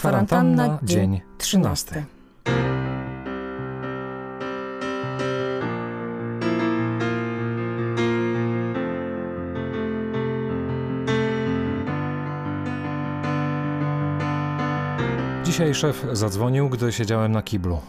Kwarantanna, dzień 13. Dzisiaj szef zadzwonił, gdy siedziałem na kiblu.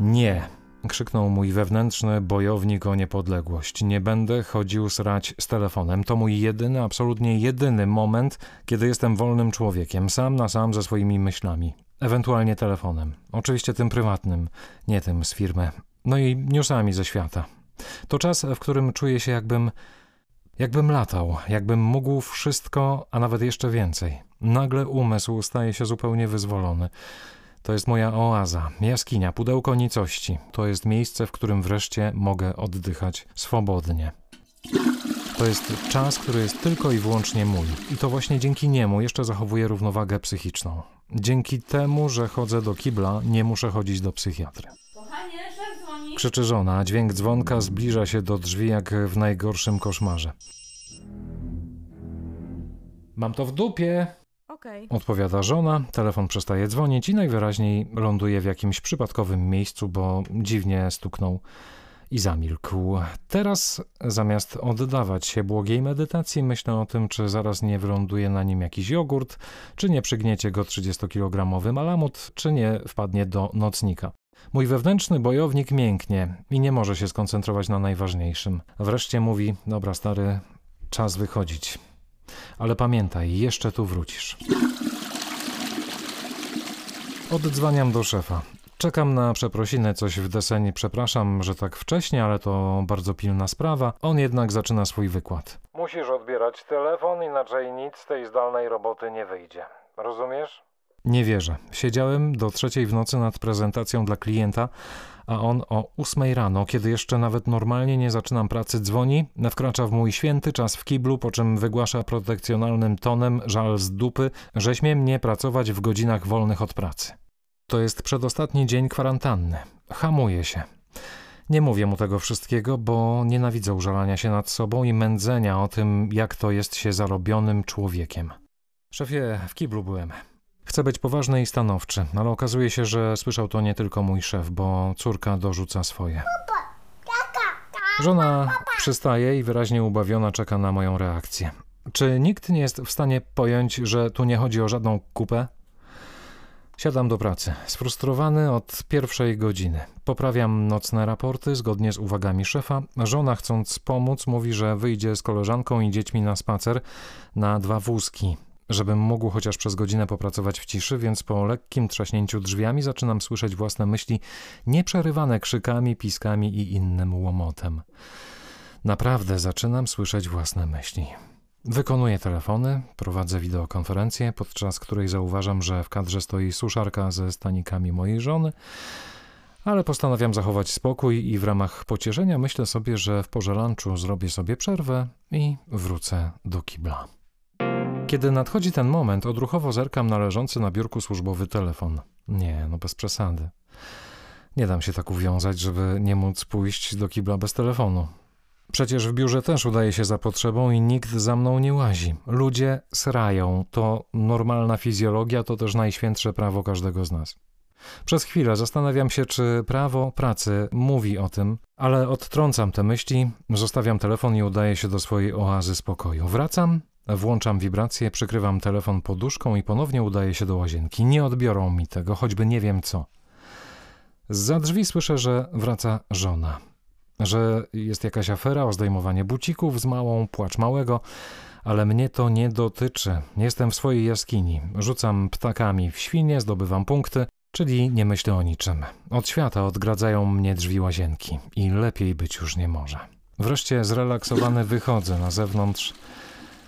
Nie, krzyknął mój wewnętrzny bojownik o niepodległość. Nie będę chodził srać z telefonem. To mój jedyny, absolutnie jedyny moment, kiedy jestem wolnym człowiekiem, sam na sam ze swoimi myślami. Ewentualnie telefonem. Oczywiście tym prywatnym, nie tym z firmy. No i newsami ze świata. To czas, w którym czuję się jakbym. jakbym latał, jakbym mógł wszystko, a nawet jeszcze więcej. Nagle umysł staje się zupełnie wyzwolony. To jest moja oaza, jaskinia, pudełko nicości. To jest miejsce, w którym wreszcie mogę oddychać swobodnie. To jest czas, który jest tylko i wyłącznie mój. I to właśnie dzięki niemu jeszcze zachowuję równowagę psychiczną. Dzięki temu, że chodzę do kibla, nie muszę chodzić do psychiatry. Kochanie, szef dzwoni. Krzyczy żona, a dźwięk dzwonka zbliża się do drzwi jak w najgorszym koszmarze. Mam to w dupie, Odpowiada żona, telefon przestaje dzwonić i najwyraźniej ląduje w jakimś przypadkowym miejscu, bo dziwnie stuknął i zamilkł. Teraz, zamiast oddawać się błogiej medytacji, myślę o tym, czy zaraz nie wyląduje na nim jakiś jogurt, czy nie przygniecie go 30-kilogramowy malamut, czy nie wpadnie do nocnika. Mój wewnętrzny bojownik mięknie i nie może się skoncentrować na najważniejszym. Wreszcie mówi: Dobra, stary, czas wychodzić. Ale pamiętaj, jeszcze tu wrócisz. Oddzwaniam do szefa. Czekam na przeprosiny, coś w deseń przepraszam, że tak wcześnie, ale to bardzo pilna sprawa. On jednak zaczyna swój wykład. Musisz odbierać telefon, inaczej nic z tej zdalnej roboty nie wyjdzie. Rozumiesz? Nie wierzę. Siedziałem do trzeciej w nocy nad prezentacją dla klienta, a on o ósmej rano, kiedy jeszcze nawet normalnie nie zaczynam pracy, dzwoni, wkracza w mój święty czas w kiblu, po czym wygłasza protekcjonalnym tonem, żal z dupy, że śmie mnie pracować w godzinach wolnych od pracy. To jest przedostatni dzień kwarantanny. Hamuję się. Nie mówię mu tego wszystkiego, bo nienawidzę użalania się nad sobą i mędzenia o tym, jak to jest się zarobionym człowiekiem. Szefie, w kiblu byłem. Chcę być poważny i stanowczy, ale okazuje się, że słyszał to nie tylko mój szef, bo córka dorzuca swoje. Żona przystaje i wyraźnie ubawiona czeka na moją reakcję. Czy nikt nie jest w stanie pojąć, że tu nie chodzi o żadną kupę? Siadam do pracy, sfrustrowany od pierwszej godziny. Poprawiam nocne raporty zgodnie z uwagami szefa. Żona, chcąc pomóc, mówi, że wyjdzie z koleżanką i dziećmi na spacer na dwa wózki żebym mógł chociaż przez godzinę popracować w ciszy, więc po lekkim trzaśnięciu drzwiami zaczynam słyszeć własne myśli, nieprzerywane krzykami, piskami i innym łomotem. Naprawdę zaczynam słyszeć własne myśli. Wykonuję telefony, prowadzę wideokonferencję, podczas której zauważam, że w kadrze stoi suszarka ze stanikami mojej żony, ale postanawiam zachować spokój i w ramach pocieszenia myślę sobie, że w porze lunchu zrobię sobie przerwę i wrócę do kibla. Kiedy nadchodzi ten moment, odruchowo zerkam na leżący na biurku służbowy telefon. Nie, no bez przesady. Nie dam się tak uwiązać, żeby nie móc pójść do kibla bez telefonu. Przecież w biurze też udaje się za potrzebą i nikt za mną nie łazi. Ludzie srają. To normalna fizjologia, to też najświętsze prawo każdego z nas. Przez chwilę zastanawiam się, czy prawo pracy mówi o tym, ale odtrącam te myśli, zostawiam telefon i udaję się do swojej oazy spokoju. Wracam Włączam wibrację, przykrywam telefon poduszką i ponownie udaję się do łazienki. Nie odbiorą mi tego, choćby nie wiem co. Za drzwi słyszę, że wraca żona. Że jest jakaś afera o zdejmowanie bucików z małą, płacz małego, ale mnie to nie dotyczy. Jestem w swojej jaskini. Rzucam ptakami w świnie, zdobywam punkty, czyli nie myślę o niczym. Od świata odgradzają mnie drzwi łazienki i lepiej być już nie może. Wreszcie zrelaksowany wychodzę na zewnątrz.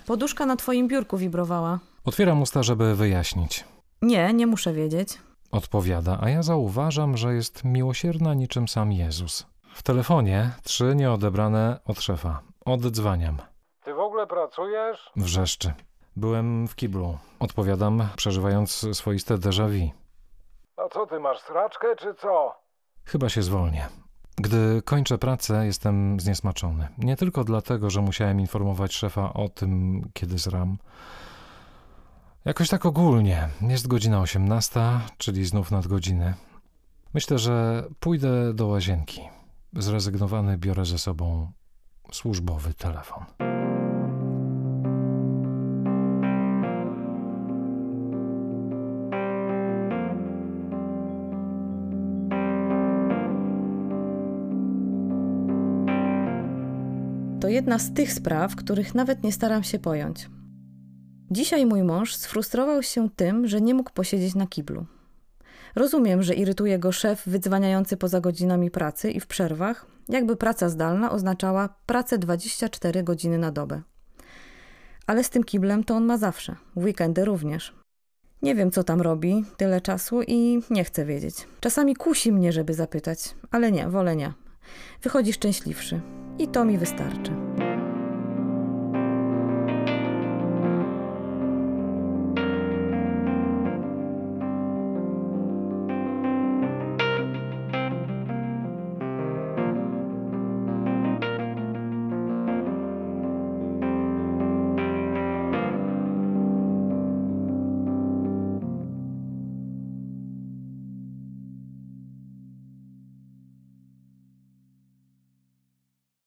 Poduszka na twoim biurku wibrowała. Otwieram usta, żeby wyjaśnić. Nie, nie muszę wiedzieć. Odpowiada, a ja zauważam, że jest miłosierna niczym sam Jezus. W telefonie trzy nieodebrane od szefa. Oddzwaniam. Ty w ogóle pracujesz? Wrzeszczy. Byłem w kiblu. Odpowiadam, przeżywając swoiste déjà vu. A co ty masz sraczkę czy co? Chyba się zwolnię. Gdy kończę pracę, jestem zniesmaczony. Nie tylko dlatego, że musiałem informować szefa o tym, kiedy zram. Jakoś tak ogólnie. Jest godzina 18, czyli znów nadgodziny. Myślę, że pójdę do łazienki. Zrezygnowany biorę ze sobą służbowy telefon. To jedna z tych spraw, których nawet nie staram się pojąć. Dzisiaj mój mąż sfrustrował się tym, że nie mógł posiedzieć na kiblu. Rozumiem, że irytuje go szef wydzwaniający poza godzinami pracy i w przerwach, jakby praca zdalna oznaczała pracę 24 godziny na dobę. Ale z tym kiblem to on ma zawsze, w weekendy również. Nie wiem, co tam robi tyle czasu i nie chcę wiedzieć. Czasami kusi mnie, żeby zapytać, ale nie, wolę nie. Wychodzi szczęśliwszy. I to mi wystarczy.